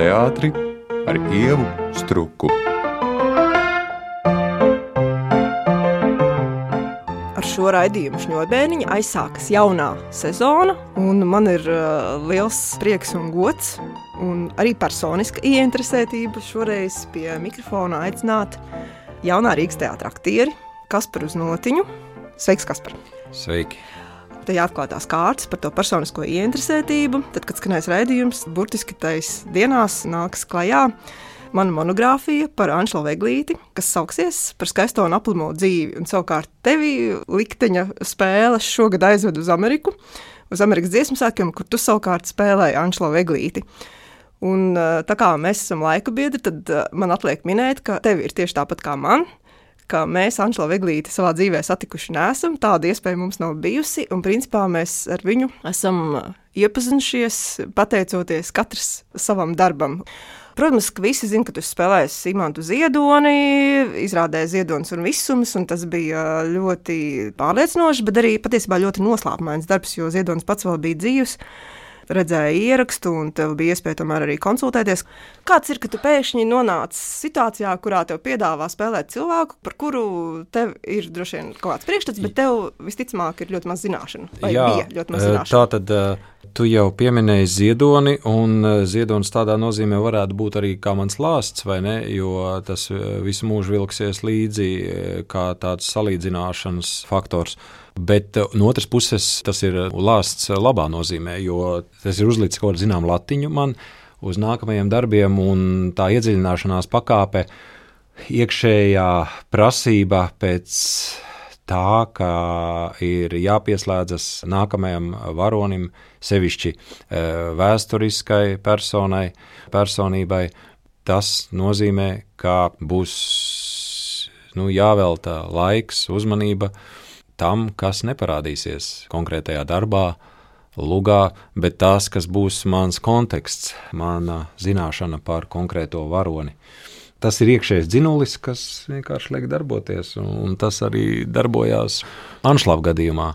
teātri ar ievu struku. Ar šo raidījumu šņurbēniņa aizsākas jaunā sezona, un man ir uh, liels prieks un gods, un arī personiska ieinteresētība šoreiz pie mikrofona aicināt jaunā Rīgas teātra aktieri Kasparu Znotiņu. Sveiks, Kaspar! Sveiki! Te jāatklātās kārtas par to personisko ieinteresētību. Tad, kad skanēs raidījums, burtiski tais dienās nāks klajā mana monogrāfija par Anšelu Veglīti, kas sauksies par skaisto un aplamo dzīvi. Un savukārt tevi likteņa spēles šogad aizved uz Ameriku, uz Amerikas dziesmu sākiem, kur tu savukārt spēlēji Anšelu Veglīti. Un, tā kā mēs esam laika biedri, tad man atliek minēt, ka tev ir tieši tāpat kā man ka mēs Anšela Veglīti savā dzīvē satikuši nesam. Tāda iespēja mums nav bijusi, un principā mēs ar viņu esam iepazinušies pateicoties katrs savam darbam. Protams, ka visi zina, ka tu spēlēji Simontu Ziedoni, izrādēji Ziedonis un Visums, un tas bija ļoti pārliecinoši, bet arī patiesībā ļoti noslēpumains darbs, jo Ziedonis pats vēl bija dzīvs redzēja ierakstu, un tev bija iespēja tomēr arī konsultēties. Kāds ir, ka tu pēkšņi nonāci situācijā, kurā tev piedāvā spēlēt cilvēku, par kuru tev ir droši vien kaut kāds priekšstats, bet tev visticamāk ir ļoti maz zināšanu. Jā, ļoti maz zināšanu. Tā tad. Tu jau pieminēji ziedoni, un ziedonis tādā nozīmē varētu būt arī kā mans lāsts, vai ne? Jo tas visu mūžu vilksies līdzi kā tāds salīdzināšanas faktors. Bet uh, no otras puses, tas ir lāsts labā nozīmē, jo tas ir uzlicis kaut kādu zināmu latiņu man uz nākamajiem darbiem, un tā iedziļināšanās pakāpe, iekšējā prasība pēc tā, ka ir jāpieslēdzas nākamajam varonim, sevišķi uh, vēsturiskai personai, personībai. Tas nozīmē, ka būs nu, jāvelta laiks, uzmanība tam, kas neparādīsies konkrētajā darbā, lugā, bet tas, kas būs mans konteksts, mana zināšana par konkrēto varoni. Tas ir iekšējs dzinulis, kas vienkārši liek darboties, un tas arī darbojās Anšlava gadījumā.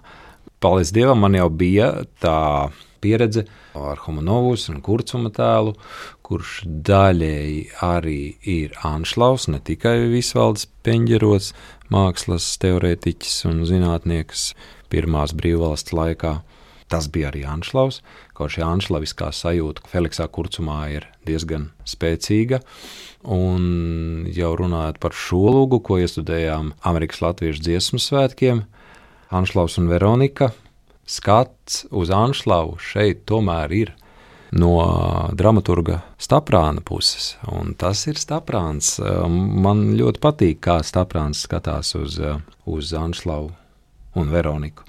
Paldies Dievam, man jau bija tā pieredze ar Homonovus un Kurcuma tēlu, kurš daļēji arī ir Anšlaus, ne tikai Visvalds Peņģerots, mākslas teorētiķis un zinātnieks pirmās brīvvalsts laikā. Tas bija arī Anšlaus, kaut šī anšlaviskā sajūta Feliksā Kurcumā ir diezgan spēcīga. Un jau runājot par šo lūgu, ko iestudējām Amerikas Latviešu dziesmu svētkiem, Anšlaus un Veronika, skats uz Anšlavu šeit tomēr ir no dramaturga Staprāna puses. Un tas ir Staprāns. Man ļoti patīk, kā Staprāns skatās uz, uz Anšlavu un Veroniku.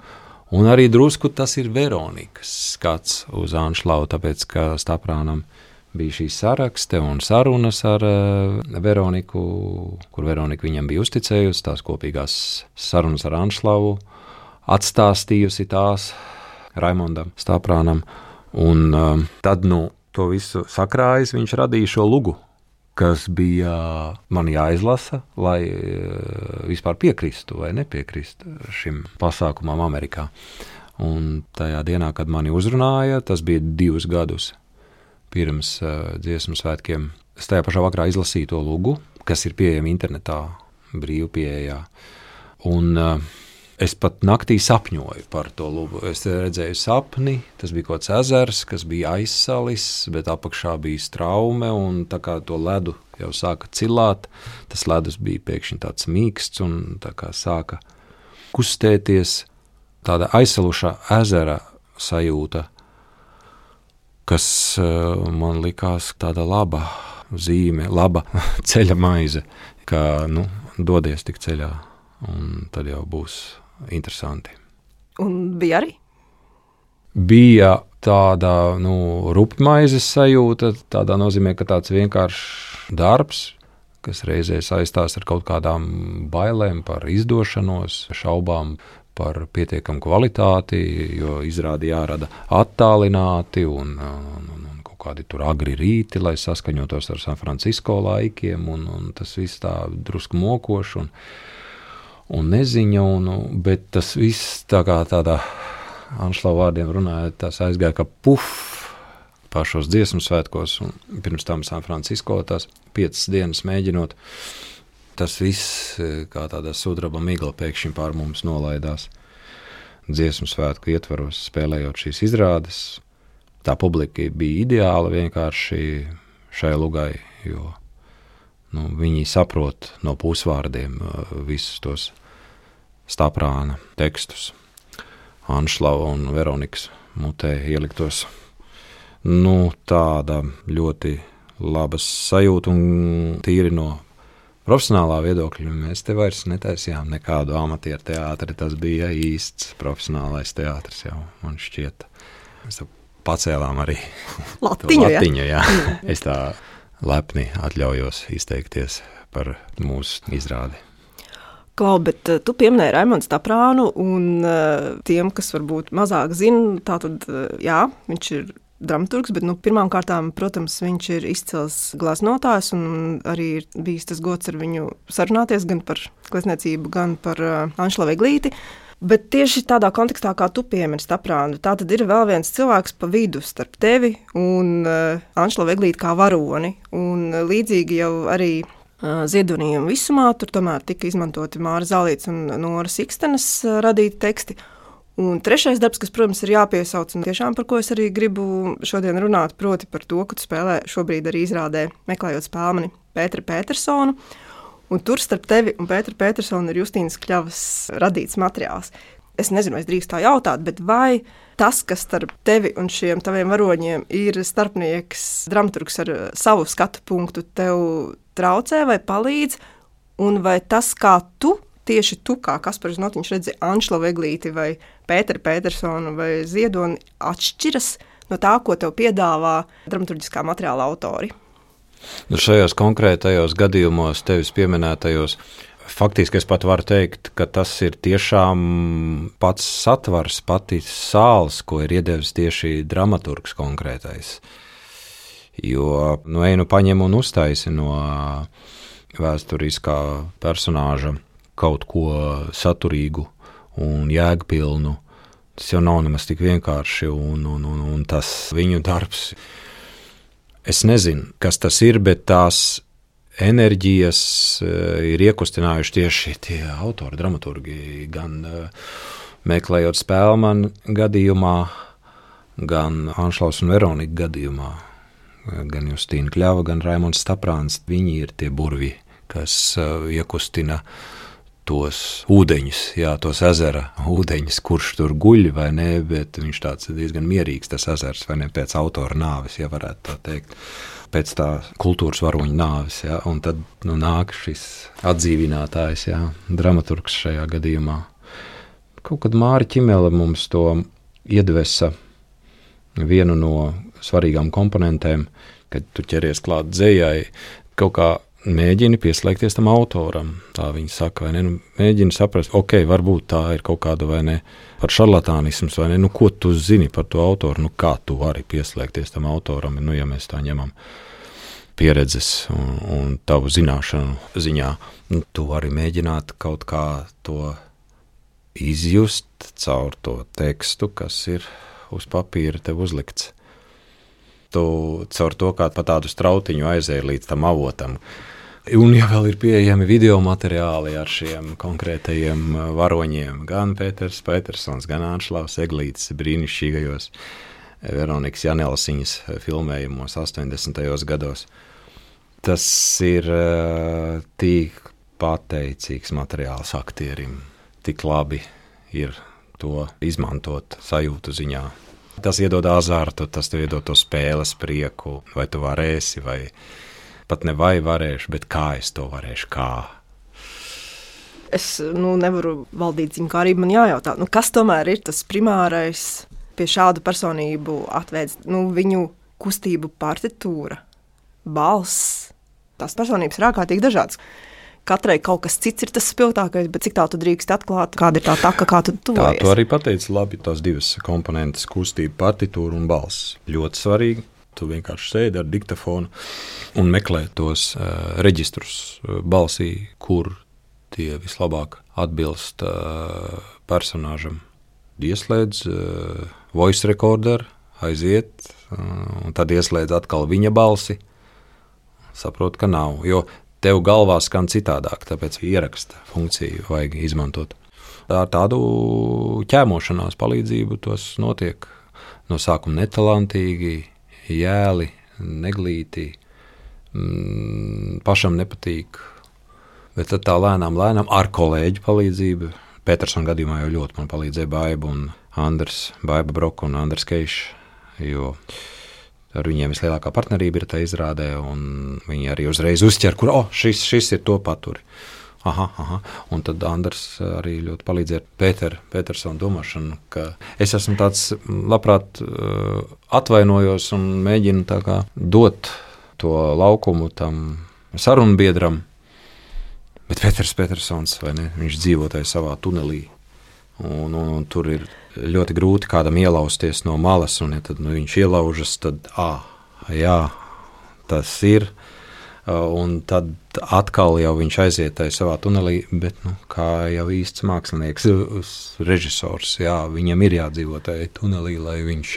Un arī drusku tas ir Veronikas skats uz Anšlavu, tāpēc ka Staprānam bija šī sarakste un sarunas ar uh, Veroniku, kur Veronika viņam bija uzticējusi, tās kopīgās sarunas ar Anšlavu, atstāstījusi tās Raimondam Staprānam. Un uh, tad nu, to visu sakrājis, viņš radīja šo lugu, kas bija man jāizlasa, lai uh, vispār piekristu vai nepiekristu šim pasākumam Amerikā. Un tajā dienā, kad mani uzrunāja, tas bija divus gadus pirms uh, dziesmu svētkiem. Es tajā pašā vakarā izlasīju to lugu, kas ir pieejama internetā, brīvi pieejā. Un, uh, Es pat naktī sapņoju par to lubu. Es redzēju sapni, tas bija kaut kāds ezers, kas bija aizsalis, bet apakšā bija straume, un tā kā to ledu jau sāka cilāt, tas ledus bija pēkšņi tāds mīksts un tā kā sāka kustēties. Tāda aizsaluša ezera sajūta, kas eh, man likās tāda laba zīme, laba ceļa maize, ka nu, dodies tik ceļā, un tad jau būs interesanti. Un bija arī? Bija tāda nu, rupjmaizes sajūta, tādā nozīmē, ka tāds vienkāršs darbs, kas reizē saistās ar kaut kādām bailēm par izdošanos, šaubām par pietiekamu kvalitāti, jo izrādi jārada attālināti un, un, un, un kaut kādi tur agri rīti, lai saskaņotos ar San Francisco laikiem, un, un tas viss tā drusku mokoši. Un, un neziņa, un, bet tas viss tā kā tādā Anšlava vārdiem runājot, tas aizgāja kā puf, pašos dziesmu svētkos, un pirms tam San Francisco tās piecas dienas mēģinot. Tas viss kā tāda sudraba migla pēkšņi pār mums nolaidās. Dziesmu svētku ietvaros, spēlējot šīs izrādes. Tā publika bija ideāla vienkārši šai lugai, jo nu, viņi saprot no pusvārdiem visus tos staprāna tekstus. Anšlava un Veronikas mutē ieliktos. Nu, tāda ļoti laba sajūta un tīri no profesionālā viedokļa. Mēs te vairs netaisījām nekādu amatieru teātri. Tas bija īsts profesionālais teātris jau, man šķiet. Mēs pacēlām arī Latiņu. latiņu jā. es tā lepni atļaujos izteikties par mūsu izrādi. Klau, bet uh, tu pieminēji Raimonu Staprānu, un uh, tiem, kas varbūt mazāk zina, tātad, uh, jā, viņš ir dramaturgs, bet nu, pirmkārt, protams, viņš ir izcils glaznotājs arī ir bijis tas gods ar viņu sarunāties gan par glezniecību, gan par uh, Anšla Veglīti. Bet tieši tādā kontekstā, kā tu piemini Staprānu, tā tad ir vēl viens cilvēks pa vidu starp tevi un uh, Anšla Veglīti kā varoni. Un uh, līdzīgi jau arī ziedonījumu visumā. Tur tomēr tika izmantoti Māra Zālīts un Nora Sikstenes radīti teksti. Un trešais darbs, kas, protams, ir jāpiesauc, un tiešām par ko es arī gribu šodien runāt, proti par to, ka tu spēlē šobrīd arī izrādē, meklējot spēlmeni Pētera Petersonu. Un tur starp tevi un Pētera Petersonu ir Justīnas Kļavas radīts materiāls. Es nezinu, vai es drīkstu tā jautāt, bet vai tas, kas starp tevi un šiem taviem varoņiem ir starpnieks, dramaturgs ar savu skatu punktu, tev traucē vai palīdz, un vai tas, kā tu, tieši tu, kā Kaspars Notiņš redzi Anšla Veglīti vai Pēteru Petersonu vai Ziedoni, atšķiras no tā, ko tev piedāvā dramaturgiskā materiāla autori? Nu, šajos konkrētajos gadījumos, tevis pieminētajos, faktiski es pat varu teikt, ka tas ir tiešām pats satvars, pati sāls, ko ir iedevis tieši dramaturgs konkrētais. Jo nu, ej, nu paņem un uztaisi no vēsturiskā personāža kaut ko saturīgu un jēgpilnu. Tas jau nav nemaz tik vienkārši, un, un, un, un tas viņu darbs. Es nezinu, kas tas ir, bet tās enerģijas ir iekustinājuši tieši tie autori, dramaturgi, gan meklējot spēlmanu gadījumā, gan Anšlaus un Veronika gadījumā gan Justīna Kļava, gan Raimons Staprāns. Viņi ir tie burvi, kas uh, iekustina tos ūdeņus, jā, tos ezera ūdeņus, kurš tur guļ vai nē, bet viņš tāds diezgan mierīgs, tas ezers, vai ne pēc autora nāves, ja varētu tā teikt. Pēc tā kultūras varoņa nāves, ja, un tad nu, nāk šis atdzīvinātājs, ja, dramaturgs šajā gadījumā. Kaut kad Māra Čimele mums to iedvesa vienu no svarīgām komponentēm, kad tu ķeries klāt dzējai, kaut kā mēģini pieslēgties tam autoram. Tā viņi saka, vai ne? Nu, mēģini saprast, ok, varbūt tā ir kaut kāda vai ne par šarlatānismu, vai ne? Nu, ko tu zini par to autoru? Nu, kā tu vari pieslēgties tam autoram, nu, ja mēs tā ņemam pieredzes un, un tavu zināšanu ziņā. Nu, tu vari mēģināt kaut kā to izjust caur to tekstu, kas ir uz papīra tev uzlikts tu caur to kā pa tādu strautiņu aizēji līdz tam avotam. Un ja vēl ir pieejami video materiāli ar šiem konkrētajiem uh, varoņiem, gan Pēters Petersons, gan Anšlaus Eglītis brīnišķīgajos Veronikas Janelsiņas filmējumos 80. gados, tas ir uh, tik pateicīgs materiāls aktierim, tik labi ir to izmantot sajūtu ziņā. Tas iedod azartu, tas iedod to spēles prieku, vai tu varēsi, vai pat ne vai varēšu, bet kā es to varēšu, kā. Es nu, nevaru valdīt arī man jājautā, nu, kas tomēr ir tas primārais pie šādu personību atveids, nu, viņu kustību partitūra, balss. Tās personības ir ārkārtīgi dažādas katrai kaut kas cits ir tas spilgtākais, bet cik tā tu drīkst atklāt, kāda ir tā taka, kā tu to dari. Tu arī pateici labi, tās divas komponentes - kustība, partitūra un balss. Ļoti svarīgi. Tu vienkārši sēdi ar diktafonu un meklē tos uh, reģistrus uh, balsī, kur tie vislabāk atbilst uh, personāžam. Ieslēdz uh, voice recorder aiziet, un tad ieslēdz atkal viņa balsi. Saprotu, ka nav, jo tev galvā skan citādāk, tāpēc ieraksta funkciju vajag izmantot. Ar tādu ķēmošanās palīdzību tas notiek. No sākuma netalantīgi, jēli, neglīti, mm, pašam nepatīk. Bet tad tā lēnām, lēnām ar kolēģu palīdzību. Petersona gadījumā jau ļoti man palīdzēja Baiba un Andris, Baiba Broka un Andris Keišs. Jo ar viņiem vislielākā partnerība ir tā izrādē, un viņi arī uzreiz uzķer, kur oh, šis, šis ir to paturi. Aha, aha. Un tad Andris arī ļoti palīdzēja Pēter, Petersona domāšanu, ka es esmu tāds labprāt atvainojos un mēģinu kā, dot to laukumu tam sarunbiedram. Bet Pēters Petersons, vai ne, viņš dzīvo tajā savā tunelī. Un, un, un tur ir ļoti grūti kādam ielausties no malas, un ja tad, nu, viņš ielaužas, tad, ah, jā, tas ir. Un tad atkal jau viņš aiziet tajā savā tunelī, bet nu, kā jau īsts mākslinieks, režisors, jā, viņam ir jādzīvot tajā tunelī, lai viņš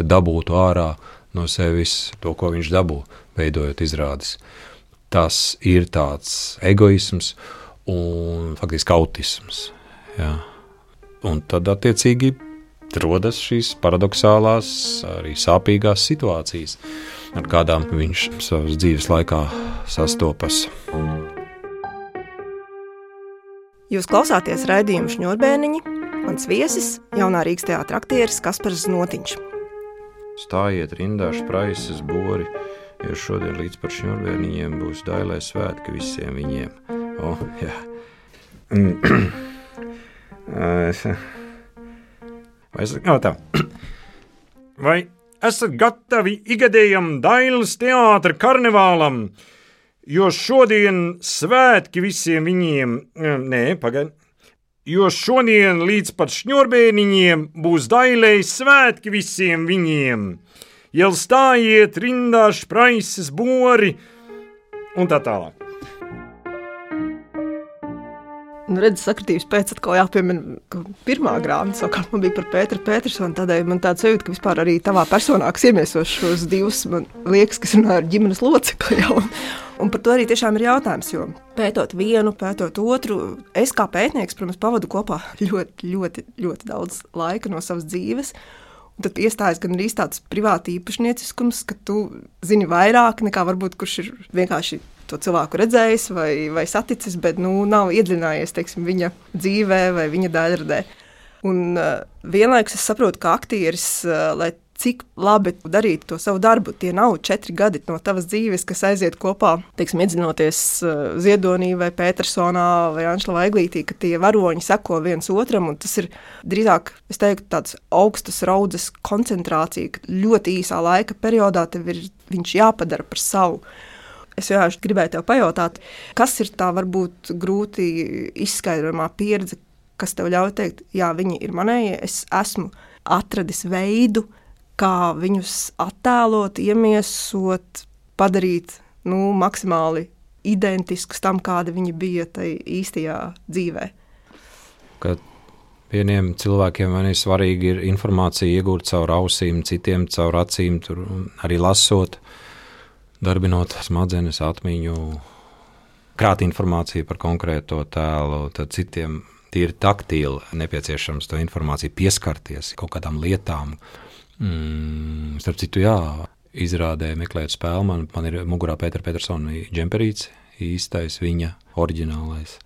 dabūtu ārā no sevis to, ko viņš dabū, veidojot izrādes. Tas ir tāds egoisms un faktiski autisms. Jā. Un tad, attiecīgi, rodas šīs paradoxālās, arī sāpīgās situācijas ar kādām viņš savas dzīves laikā sastopas. Jūs klausāties raidījumu šņurbēniņi, mans viesis, jaunā Rīgas teātris aktieris Kaspars Notiņš. Stājiet rindā spraisas bori, jo šodien līdz par šņurbēniņiem būs dailē svētki visiem viņiem. Oh, jā. Vai es, oh, tā. Vai esat gatavi ikgadējam Dailas teātra karnevālam, jo šodien svētki visiem viņiem, nē, pagaidi, jo šodien līdz pat šņurbēniņiem būs Dailei svētki visiem viņiem. Jau stājiet rindā spraises bori un tā tālāk. Nu, redzes sakritības pēc atkal jāpiemina, ka pirmā grāmata savukārt man bija par Pēteru Petersonu. Tādēļ man tāds sajūta, ka vispār arī tavā personā, kas iemiesos šos divus, man liekas, kas runā ar ģimenes locekli jau. Un par to arī tiešām ir jautājums, jo pētot vienu, pētot otru, es kā pētnieks, protams, pavadu kopā ļoti, ļoti, ļoti daudz laika no savas dzīves. Un tad iestājas gan arī tāds privāti īpašnieciskums, ka tu zini vairāk nekā varbūt kurš ir vienkārši to cilvēku redzējis vai, vai saticis, bet nu, nav iedziļinājies teiksim, viņa dzīvē vai viņa daļradē. Un uh, vienlaikus es saprotu, ka aktieris, uh, lai cik labi darīt to savu darbu, tie nav četri gadi no tavas dzīves, kas aiziet kopā, teiksim, iedzinoties uh, Ziedonī vai Petersonā vai Anšla Vaiglītī, ka tie varoņi seko viens otram, un tas ir drīzāk, es teiktu, tāds augstas raudzes koncentrācija, ka ļoti īsā laika periodā tev ir viņš jāpadara par savu. Es vienkārši gribēju te pajautāt, kas ir tā varbūt grūti izskaidrojamā pieredze, kas tev ļauj teikt, jā, viņi ir manējie, es esmu atradis veidu, kā viņus attēlot, iemiesot, padarīt nu, maksimāli identiskus tam, kāda viņi bija tajā īstajā dzīvē. Kad vieniem cilvēkiem ir svarīgi ir informācija iegūt caur ausīm, citiem caur acīm, arī lasot darbinot smadzenes, atmiņu, krāt informāciju par konkrēto tēlu, tad citiem tīri taktīli nepieciešams to informāciju pieskarties kaut kādām lietām. Mm, starp citu, jā, izrādē meklēt spēli. Man, man ir mugurā Pētera Petersona džemperīts, īstais viņa oriģinālais.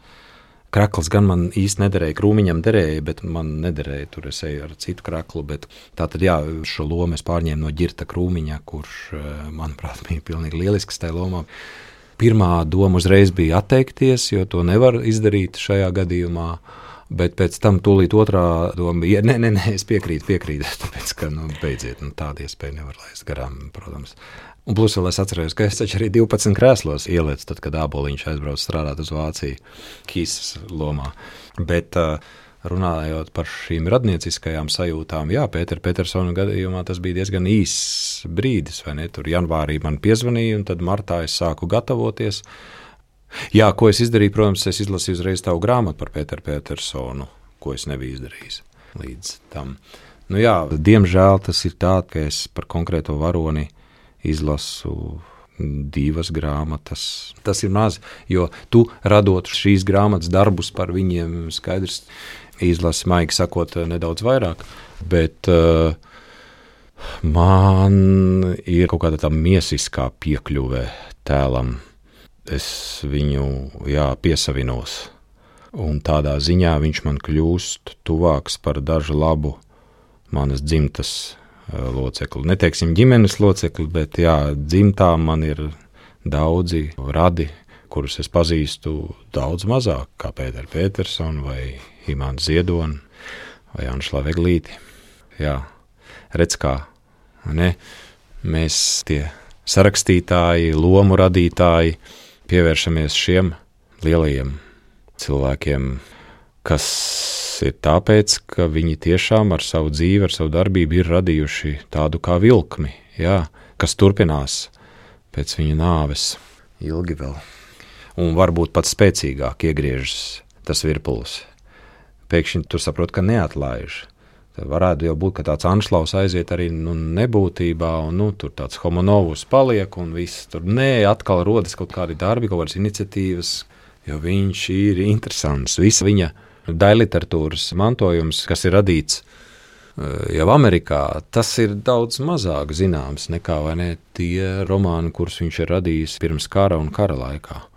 Krakls gan man īsti nederēja, krūmiņam derēja, bet man nederēja. Tur es eju ar citu kraklu. Tā tad, jā, šo lomu es pārņēmu no ģirta krūmiņa, kurš, eh, manuprāt, bija pilnīgi lielisks tajā lomā. Pirmā doma uzreiz bija atteikties, jo to nevar izdarīt šajā gadījumā. Bet pēc tam tūlīt otrā doma bija, nē, nē, nē es piekrītu, piekrītu. Tāpēc, ka nu, beidziet, nu, tādu iespēju nevar laist garām, protams. Un plus vēl es atceros, ka es taču arī 12 krēslos ielicu, tad, kad aboliņš aizbrauca strādāt uz Vāciju, Kīsas lomā. Bet, runājot par šīm radnieciskajām sajūtām, jā, Pētera Petersona gadījumā tas bija diezgan īss brīdis, vai ne? Tur janvārī man piezvanīja, un tad martā es sāku gatavoties. Jā, ko es izdarīju, protams, es izlasīju uzreiz tavu grāmatu par Pēteru Petersonu, ko es nebiju izdarījis līdz tam. Nu, jā, diemžēl tas ir tā, ka es par konkrēto varoni izlasu divas grāmatas. Tas ir maz, jo tu radot šīs grāmatas darbus par viņiem, skaidrs, izlasi, maigi sakot, nedaudz vairāk. Bet uh, man ir kaut kāda tā miesiskā piekļuve tēlam. Es viņu jā, piesavinos. Un tādā ziņā viņš man kļūst tuvāks par dažu labu manas dzimtas uh, locekli. Neteiksim ģimenes locekli, bet jā, dzimtā man ir daudzi radi, kurus es pazīstu daudz mazāk, kā Pēters Petersons vai Imants Ziedonis vai Anšla Veglīti. Jā, redz kā, ne? mēs tie sarakstītāji, lomu radītāji pievēršamies šiem lielajiem cilvēkiem, kas ir tāpēc, ka viņi tiešām ar savu dzīvi, ar savu darbību ir radījuši tādu kā vilkmi, jā, kas turpinās pēc viņa nāves ilgi vēl. Un varbūt pat spēcīgāk iegriežas tas virpulis. Pēkšņi tu saproti, ka neatlaiž. Tad varētu jau būt, ka tāds anšlaus aiziet arī nu, nebūtībā, un nu, tur tāds homonovs paliek, un viss tur nē, atkal rodas kaut kādi darbi, kaut kādas iniciatīvas, jo viņš ir interesants. Visa viņa daļliteratūras mantojums, kas ir radīts eh, jau Amerikā, tas ir daudz mazāk zināms nekā ne, tie romāni, kurus viņš ir radījis pirms kara un kara laikā.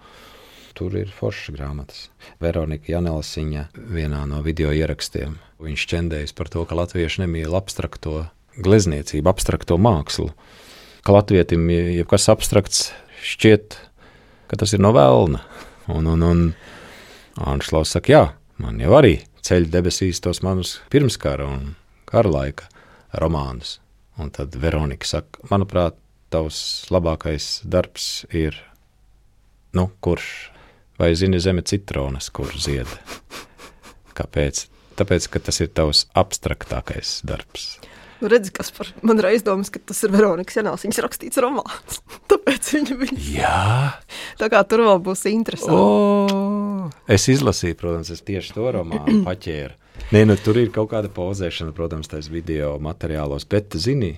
Tur ir foršas grāmatas. Veronika Janelsiņa vienā no video ierakstiem. Viņš čendējas par to, ka latvieši nemīl abstrakto glezniecību, abstrakto mākslu. Ka latvietim jebkas abstrakts šķiet, ka tas ir no vēlna. Un, un, un Anšlaus saka, jā, man jau arī ceļ debesīs tos manus pirmskara un kara laika romānus. Un tad Veronika saka, manuprāt, tavs labākais darbs ir, nu, kurš vai zini zeme citronas, kur zied. Kāpēc? Tāpēc, ka tas ir tavs abstraktākais darbs. Nu, redzi, kas par man ir aizdomas, ka tas ir Veronikas Janāls. Viņas rakstīts romāns. Tāpēc viņa bija. Jā. Tā kā tur vēl būs interesanti. O, es izlasīju, protams, es tieši to romānu paķēru. Nē, nu, tur ir kaut kāda pozēšana, protams, tais video materiālos, bet, zini,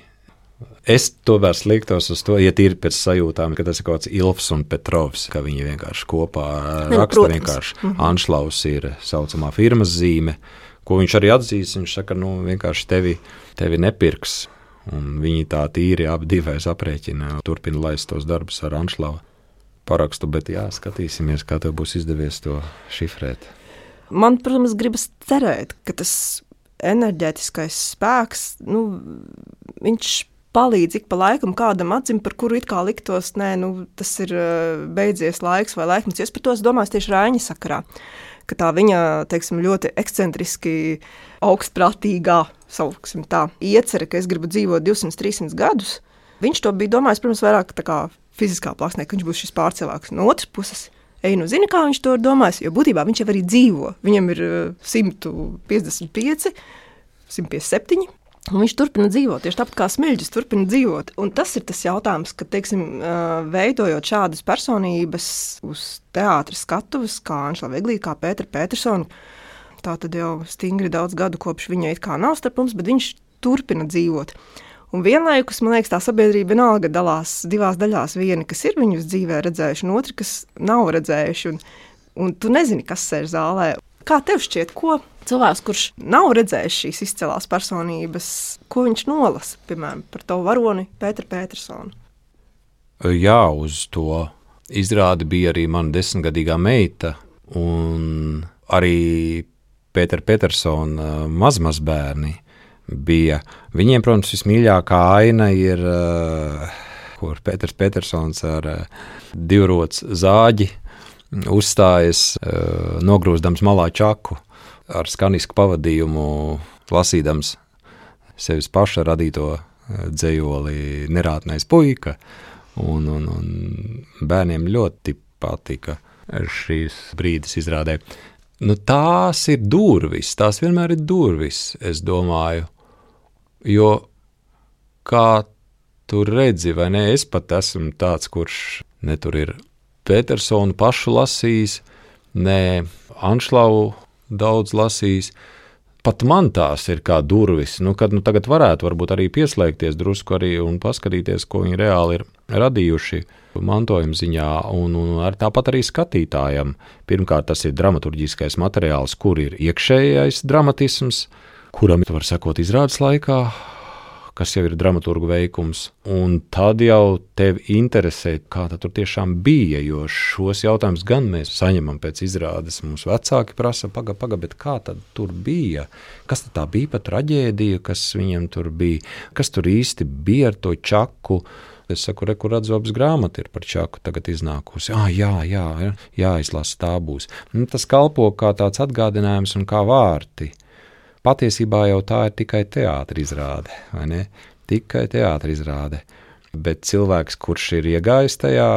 Es tomēr sliktos uz to, ja tīri pēc sajūtām, ka tas ir kaut kāds Ilfs un Petrovs, ka viņi vienkārši kopā Nu, raksta. protams. Vienkārši mm -hmm. Anšlaus ir saucamā firmas zīme, ko viņš arī atzīst. Viņš saka, nu vienkārši tevi, tevi nepirks. Un viņi tā tīri abi divais aprēķina, turpina laist tos darbus ar Anšlavu parakstu, bet jā, skatīsimies, kā tev būs izdevies to šifrēt. Man, protams, gribas cerēt, ka tas enerģētiskais spēks, nu, viņš palīdz ik pa laikam kādam acīm, par kuru it kā liktos, nē, nu, tas ir beidzies laiks vai laikmets. Es par to es domāju tieši Rāņa sakarā. Ka tā viņa teiksim, ļoti ekscentriski, augstprātīgā sauksim, tā, iecerē, ka es gribu dzīvot 200, 300 gadus. Viņš to bija domājis, protams, vairāk tā kā fiziskā plāksnē, ka viņš būs šis pārcēlāks. No otras puses, Ej, nu zini, kā viņš to ir domājis, jo būtībā viņš jau arī dzīvo. Viņam ir eh, 155, 157. Un viņš turpina dzīvot, tieši tāpat kā smilģis turpina dzīvot. Un tas ir tas jautājums, ka, teiksim, veidojot šādas personības uz teātras skatuves, kā Anšla Veglī, kā Pētera Petersona, tā tad jau stingri daudz gadu kopš viņa it kā nav starp mums, bet viņš turpina dzīvot. Un vienlaikus, man liekas, tā sabiedrība vienalga dalās divās daļās. Viena, kas ir viņus dzīvē redzējuši, un otra, kas nav redzējuši. Un, un tu nezini, kas sēž zālē. Kā tev šķiet, ko cilvēks, kurš nav redzējis šīs izcilās personības, ko viņš nolasa, piemēram, par to varoni Pēteru Petersonu? Jā, uz to izrādi bija arī mana desmitgadīgā meita, un arī Pētera Petersona mazmazbērni bija. Viņiem, protams, vismīļākā aina ir, uh, kur Pēters Petersons ar uh, divrots zāģi uzstājas, uh, nogrūzdams malā čaku ar skanisku pavadījumu, lasīdams sevis paša radīto dzējoli Nerātnais puika. Un, un, un bērniem ļoti patika šīs brīdis izrādē. Nu, tās ir durvis, tās vienmēr ir durvis, es domāju. Jo, kā tu redzi, vai ne, es pat esmu tāds, kurš ne tur ir Petersonu pašu lasījis, ne Anšlau daudz lasījis. pat man tās ir kā durvis, nu, kad nu, tagad varētu varbūt arī pieslēgties drusku arī un paskatīties, ko viņi reāli ir radījuši mantojuma ziņā, un, un ar tāpat arī skatītājam. Pirmkārt, tas ir dramaturgiskais materiāls, kur ir iekšējais dramatisms, kuram var sekot izrādes laikā, kas jau ir dramaturgu veikums. Un tad jau tevi interesē, kā tur tiešām bija. Jo šos jautājumus gan mēs saņemam pēc izrādes. Mums vecāki prasa, pagaidi, paga, bet kā tad tur bija? Kas tā bija pa traģēdiju, kas viņam tur bija? Kas tur īsti bija ar to čaku? Es saku, re, kur atzobs grāmata ir par čaku, tagad iznākusi. Ah, jā, jā, jāizlasa tā būs. Nu, tas kalpo kā tāds atgādinājums un kā vārti patiesībā jau tā ir tikai teātris izrāde, vai ne? Tikai teātris izrāde. Bet cilvēks, kurš ir iegājis tajā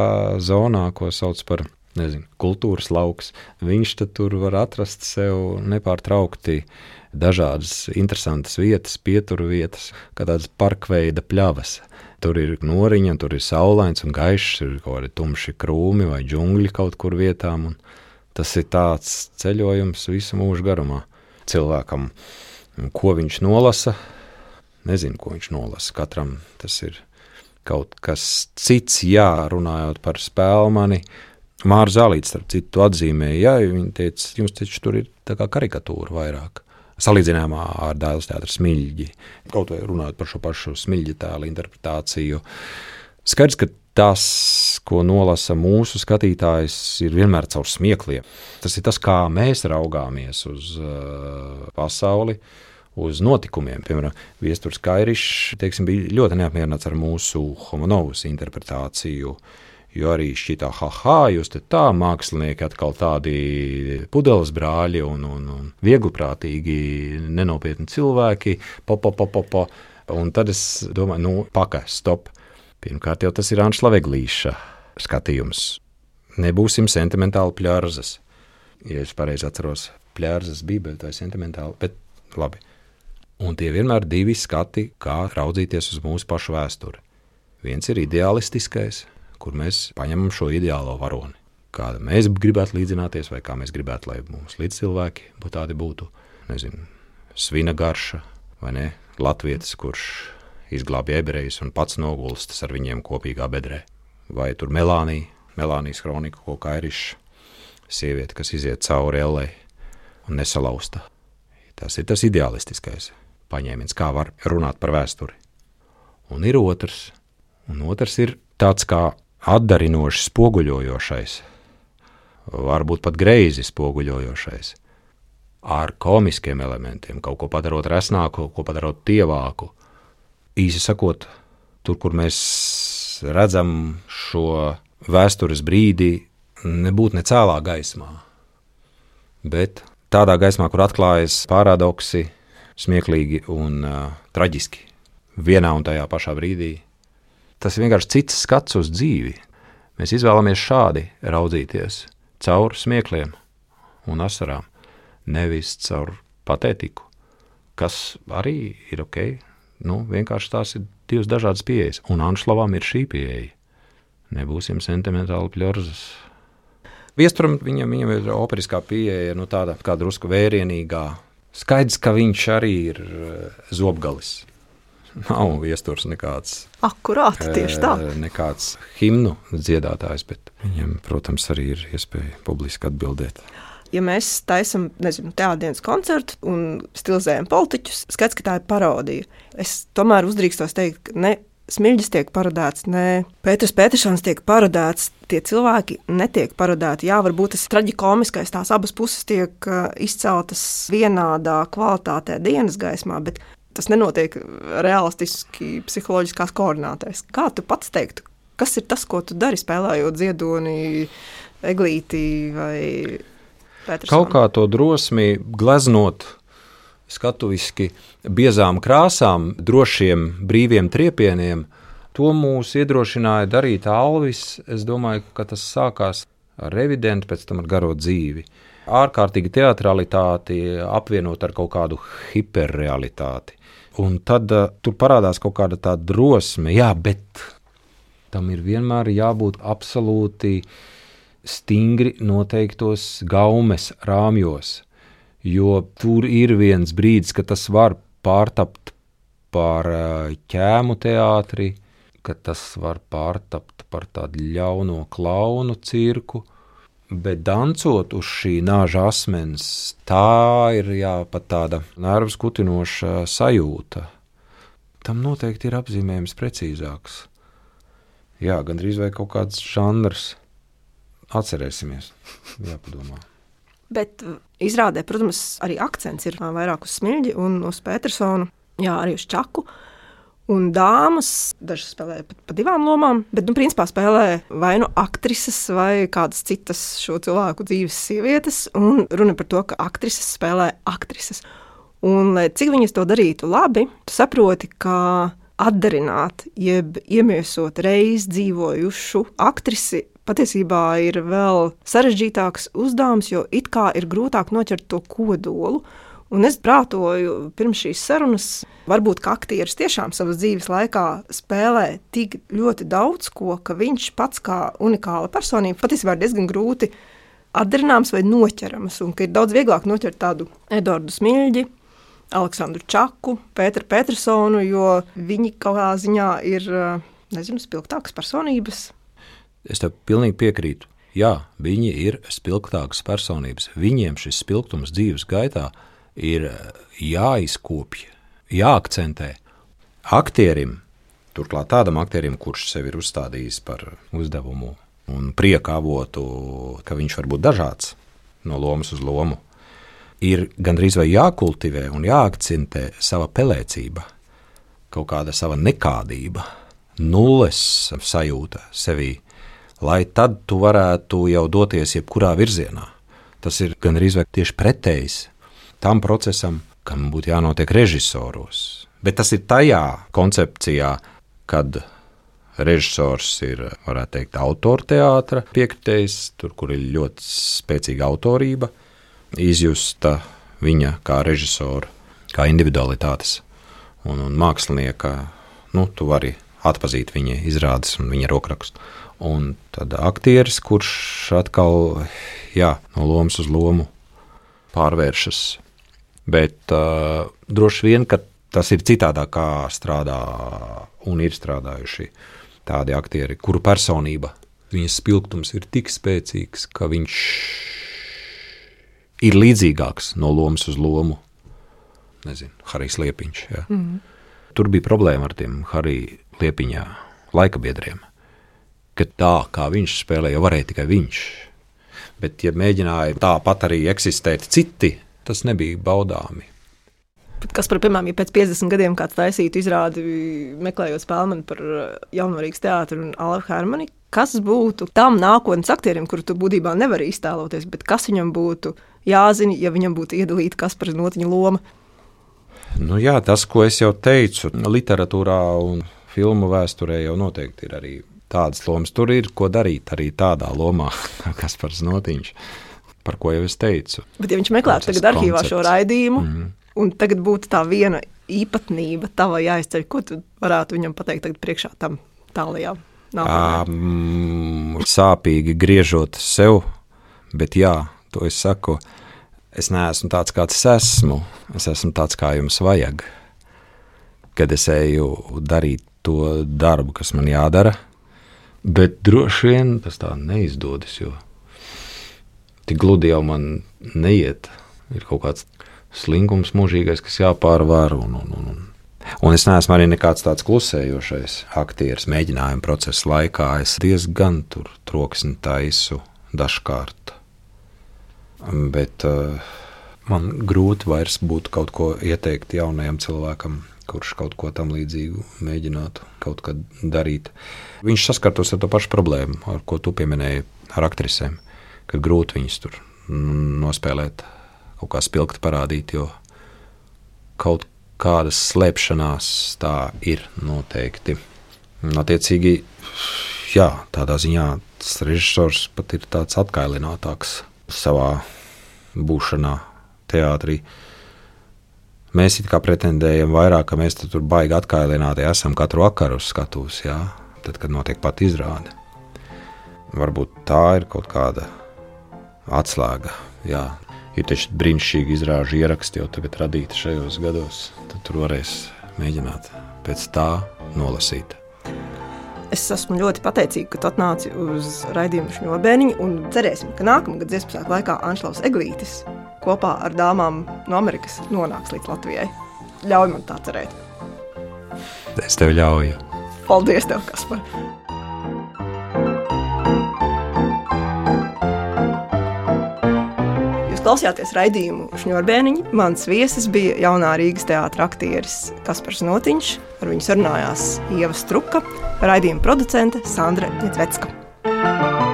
zonā, ko sauc par nezinu, kultūras lauks, viņš tur var atrast sev nepārtraukti dažādas interesantas vietas, pieturu vietas, kā tādas parkveida pļavas. Tur ir noriņa, tur ir saulains un gaišs, ir kaut kādi tumši krūmi vai džungļi kaut kur vietām. Tas ir tāds ceļojums visu mūžu garumā cilvēkam, ko viņš nolasa. Nezinu, ko viņš nolasa. Katram tas ir kaut kas cits, jā, runājot par spēlmani. Mārcis Zālīts, starp citu, atzīmēja, ja viņa teica, jums taču tur ir tā kā karikatūra vairāk. Salīdzinājumā ar dēls teātru smilģi, kaut vai runājot par šo pašu smilģi tēlu interpretāciju. Skaidrs, ka tas, ko nolasa mūsu skatītājs, ir vienmēr caur smiekliem. Tas ir tas, kā mēs raugāmies uz uh, pasauli. Uz notikumiem, piemēram, Viestures Kairišs teiksim, bija ļoti neapmierināts ar mūsu homonovas interpretāciju. Jo arī šķita, ah, jūs te tā mākslinieki atkal tādi pudeles brāļi un, un, un viegliprātīgi, nenopietni cilvēki. Po, po, po, po, po. Un tad es domāju, nu, pakaļ, stop Pirmkārt, jau tas ir Anšla Veglīša skatījums. Nebūsim sentimentāli pļārzas. Ja es pareizi atceros, pļārzas bībeli, tā ir sentimentāli, bet labi. Un tie vienmēr divi skati, kā raudzīties uz mūsu pašu vēsturi. Viens ir ideālistiskais, kur mēs paņemam šo ideālo varoni. Kāda mēs gribētu līdzināties, vai kā mēs gribētu, lai mums līdzcilvēki būtu tādi būtu. Nezinu, svina garša vai ne? Latvijas, kurš izglābj ebrejus un pats nogulstas ar viņiem kopīgā bedrē. Vai tur Melānija, Melānijas kronika, ko kairišs, sieviete, kas iziet cauri ellē un nesalausta. Tas ir tas ideālistiskais paņēmiens, kā var runāt par vēsturi. Un ir otrs, un otrs ir tāds kā atdarinošs, spoguļojošais, varbūt pat greizi spoguļojošais, ar komiskiem elementiem, kaut ko padarot resnāku, ko padarot tievāku, īsi sakot, tur, kur mēs redzam šo vēstures brīdi, nebūtu ne cēlā gaismā, bet tādā gaismā, kur atklājas paradoksi, smieklīgi un uh, traģiski vienā un tajā pašā brīdī. Tas ir vienkārši cits skats uz dzīvi. Mēs izvēlamies šādi raudzīties caur smiekliem un asarām, nevis caur patētiku, kas arī ir ok, Nu, vienkārši tās ir divas dažādas pieejas, un Anšlavam ir šī pieeja. Nebūsim sentimentāli pļorzas. Viesturam viņam, viņam ir operiskā pieeja, nu, tāda kā drusku vērienīgā. Skaidrs, ka viņš arī ir eh, zobgalis. Nav viesturs nekāds. Akurāti, tieši tā. Eh, nekāds himnu dziedātājs, bet viņam, protams, arī ir iespēja publiski atbildēt ja mēs taisām teātris koncertu un stilizējam politiķus, skats, ka tā ir parodija. Es tomēr uzdrīkstos teikt, ka ne Smilģis tiek parodēts, ne Pēters Petersons tiek parodēts. Tie cilvēki netiek parodēti. Jā, varbūt tas traģikomiskais, tās abas puses tiek uh, izceltas vienādā kvalitātē dienas gaismā, bet tas nenotiek realistiski, psiholoģiskās koordinātēs. Kā tu pats teiktu, kas ir tas, ko tu dari spēlējot ziedoni, eglīti vai Petersona. Kaut kā to drosmi gleznot skatuviski biezām krāsām, drošiem, brīviem triepieniem, to mūs iedrošināja darīt Alvis. Es domāju, ka tas sākās ar revidentu, pēc tam ar garo dzīvi. Ārkārtīgi teatralitāti apvienot ar kaut kādu hiperrealitāti. Un tad uh, tur parādās kaut kāda tā drosme, jā, bet tam ir vienmēr jābūt absolūti stingri noteiktos gaumes rāmjos. Jo tur ir viens brīdis, kad tas var pārtapt par eh, ķēmu teātri, ka tas var pārtapt par tādu ļauno klaunu cirku. Bet dancot uz šī nāža asmens, tā ir jā, pat tāda nervus kutinoša sajūta. Tam noteikti ir apzīmējums precīzāks. Jā, gandrīz vai kaut kāds žanrs. Atcerēsimies, jāpadomā. Bet izrādē, protams, arī akcents ir vairāk uz smilģi un uz Petersonu, jā, arī uz čaku. Un dāmas, dažas spēlē pat pa divām lomām, bet, nu, principā spēlē vai nu aktrises, vai kādas citas šo cilvēku dzīves sievietes. Un runa par to, ka aktrises spēlē aktrises. Un, lai cik viņas to darītu labi, tu saproti, ka atdarināt, jeb iemiesot reiz dzīvojušu aktrisi patiesībā ir vēl sarežģītāks uzdevums, jo it kā ir grūtāk noķert to kodolu. Un es prātoju pirms šīs sarunas, varbūt aktieris tiešām savas dzīves laikā spēlē tik ļoti daudz ko, ka viņš pats kā unikāla personība patiesībā ir diezgan grūti atdarināms vai noķerams. Un ka ir daudz vieglāk noķert tādu Edvardu Smilģi, Aleksandru Čaku, Pēteru Petersonu, jo viņi kaut kādā ziņā ir nezinu, spilgtākas personības. Es tev pilnīgi piekrītu. Jā, viņi ir spilgtākas personības. Viņiem šis spilgtums dzīves gaitā ir ir jāizkopj, jāakcentē. Aktierim, turklāt tādam aktierim, kurš sev ir uzstādījis par uzdevumu un prieka avotu, ka viņš var būt dažāds no lomas uz lomu, ir gandrīz vai jākultivē un jāakcentē sava pelēcība, kaut kāda sava nekādība, nulles sajūta sevī, lai tad tu varētu jau doties jebkurā virzienā. Tas ir gandrīz vai tieši pretējs tam procesam, kam būtu jānotiek režisoros. Bet tas ir tajā koncepcijā, kad režisors ir, varētu teikt, autorteātra piekritējs, tur, kur ir ļoti spēcīga autorība, izjusta viņa kā režisora, kā individualitātes un, un mākslinieka. Nu, tu vari atpazīt viņa izrādes un viņa rokrakstu. Un tad aktieris, kurš atkal jā, no lomas uz lomu pārvēršas Bet uh, droši vien, ka tas ir citādāk, kā strādā un ir strādājuši tādi aktieri, kuru personība, viņas spilgtums ir tik spēcīgs, ka viņš ir līdzīgāks no lomas uz lomu. Nezinu, Harijs Liepiņš. Ja. Mm -hmm. Tur bija problēma ar tiem Harija Liepiņā laika biedriem, ka tā kā viņš spēlēja, varēja tikai viņš. Bet, ja mēģināja tāpat arī eksistēt citi tas nebija baudāmi. Bet kas par, piemēram, ja pēc 50 gadiem kāds taisītu izrādi, meklējot spēli par uh, Jaunvarīgas teātru un Alavu Hermani, kas būtu tam nākotnes aktierim, kuru tu būtībā nevari iztēloties, bet kas viņam būtu jāzina, ja viņam būtu iedalīta Kaspars Notiņa loma? Nu jā, tas, ko es jau teicu, literatūrā un filmu vēsturē jau noteikti ir arī tādas lomas. Tur ir ko darīt arī tādā lomā, kā Kaspars Notiņš par ko jau es teicu. Bet, ja viņš meklētu tagad arhīvā koncepts. šo raidījumu, mm. un tagad būtu tā viena īpatnība, tava jāizceļ, ko tu varētu viņam pateikt tagad priekšā tam tālajā? Um, sāpīgi griežot sev, bet jā, to es saku, es neesmu tāds, kāds es esmu, es esmu tāds, kā jums vajag. Kad es eju darīt to darbu, kas man jādara, bet droši vien tas tā neizdodas, jo tik gludi jau man neiet. Ir kaut kāds slinkums mūžīgais, kas jāpārvar. Un, un, un, un. un es neesmu arī nekāds tāds klusējošais aktieris. Mēģinājuma procesa laikā es diezgan tur troksni taisu dažkārt. Bet uh, man grūti vairs būtu kaut ko ieteikt jaunajam cilvēkam, kurš kaut ko tam līdzīgu mēģinātu kaut kad darīt. Viņš saskartos ar to pašu problēmu, ar ko tu pieminēji ar aktrisēm ka grūti viņus tur nospēlēt, kaut kā spilgti parādīt, jo kaut kādas slēpšanās tā ir noteikti. Attiecīgi, jā, tādā ziņā tas režisors pat ir tāds atkailinātāks savā būšanā teātrī. Mēs it kā pretendējam vairāk, ka mēs tur baigi atkailināti esam katru vakaru uz skatuves, jā, tad, kad notiek pat izrāde. Varbūt tā ir kaut kāda atslēga. Jā. Ir taču brīnišķīgi izrāžu ieraksti jau tagad radīti šajos gados. Tad tur varēs mēģināt pēc tā nolasīt. Es esmu ļoti pateicīga, ka tu atnāci uz raidījumu šņobēniņu un cerēsim, ka nākamgad dziesmu svētku laikā Anšlaus Eglītis kopā ar dāmām no Amerikas nonāks līdz Latvijai. Ļauj man tā cerēt. Es tev ļauju. Paldies, tev, Kaspar! Jūs klausījāties raidījumu Šņurbēniņi. Mans viesis bija jaunā Rīgas teātra aktieris Kaspars Notiņš. Ar viņu sarunājās Ieva Struka, raidījuma producente Sandra Ņetvecka.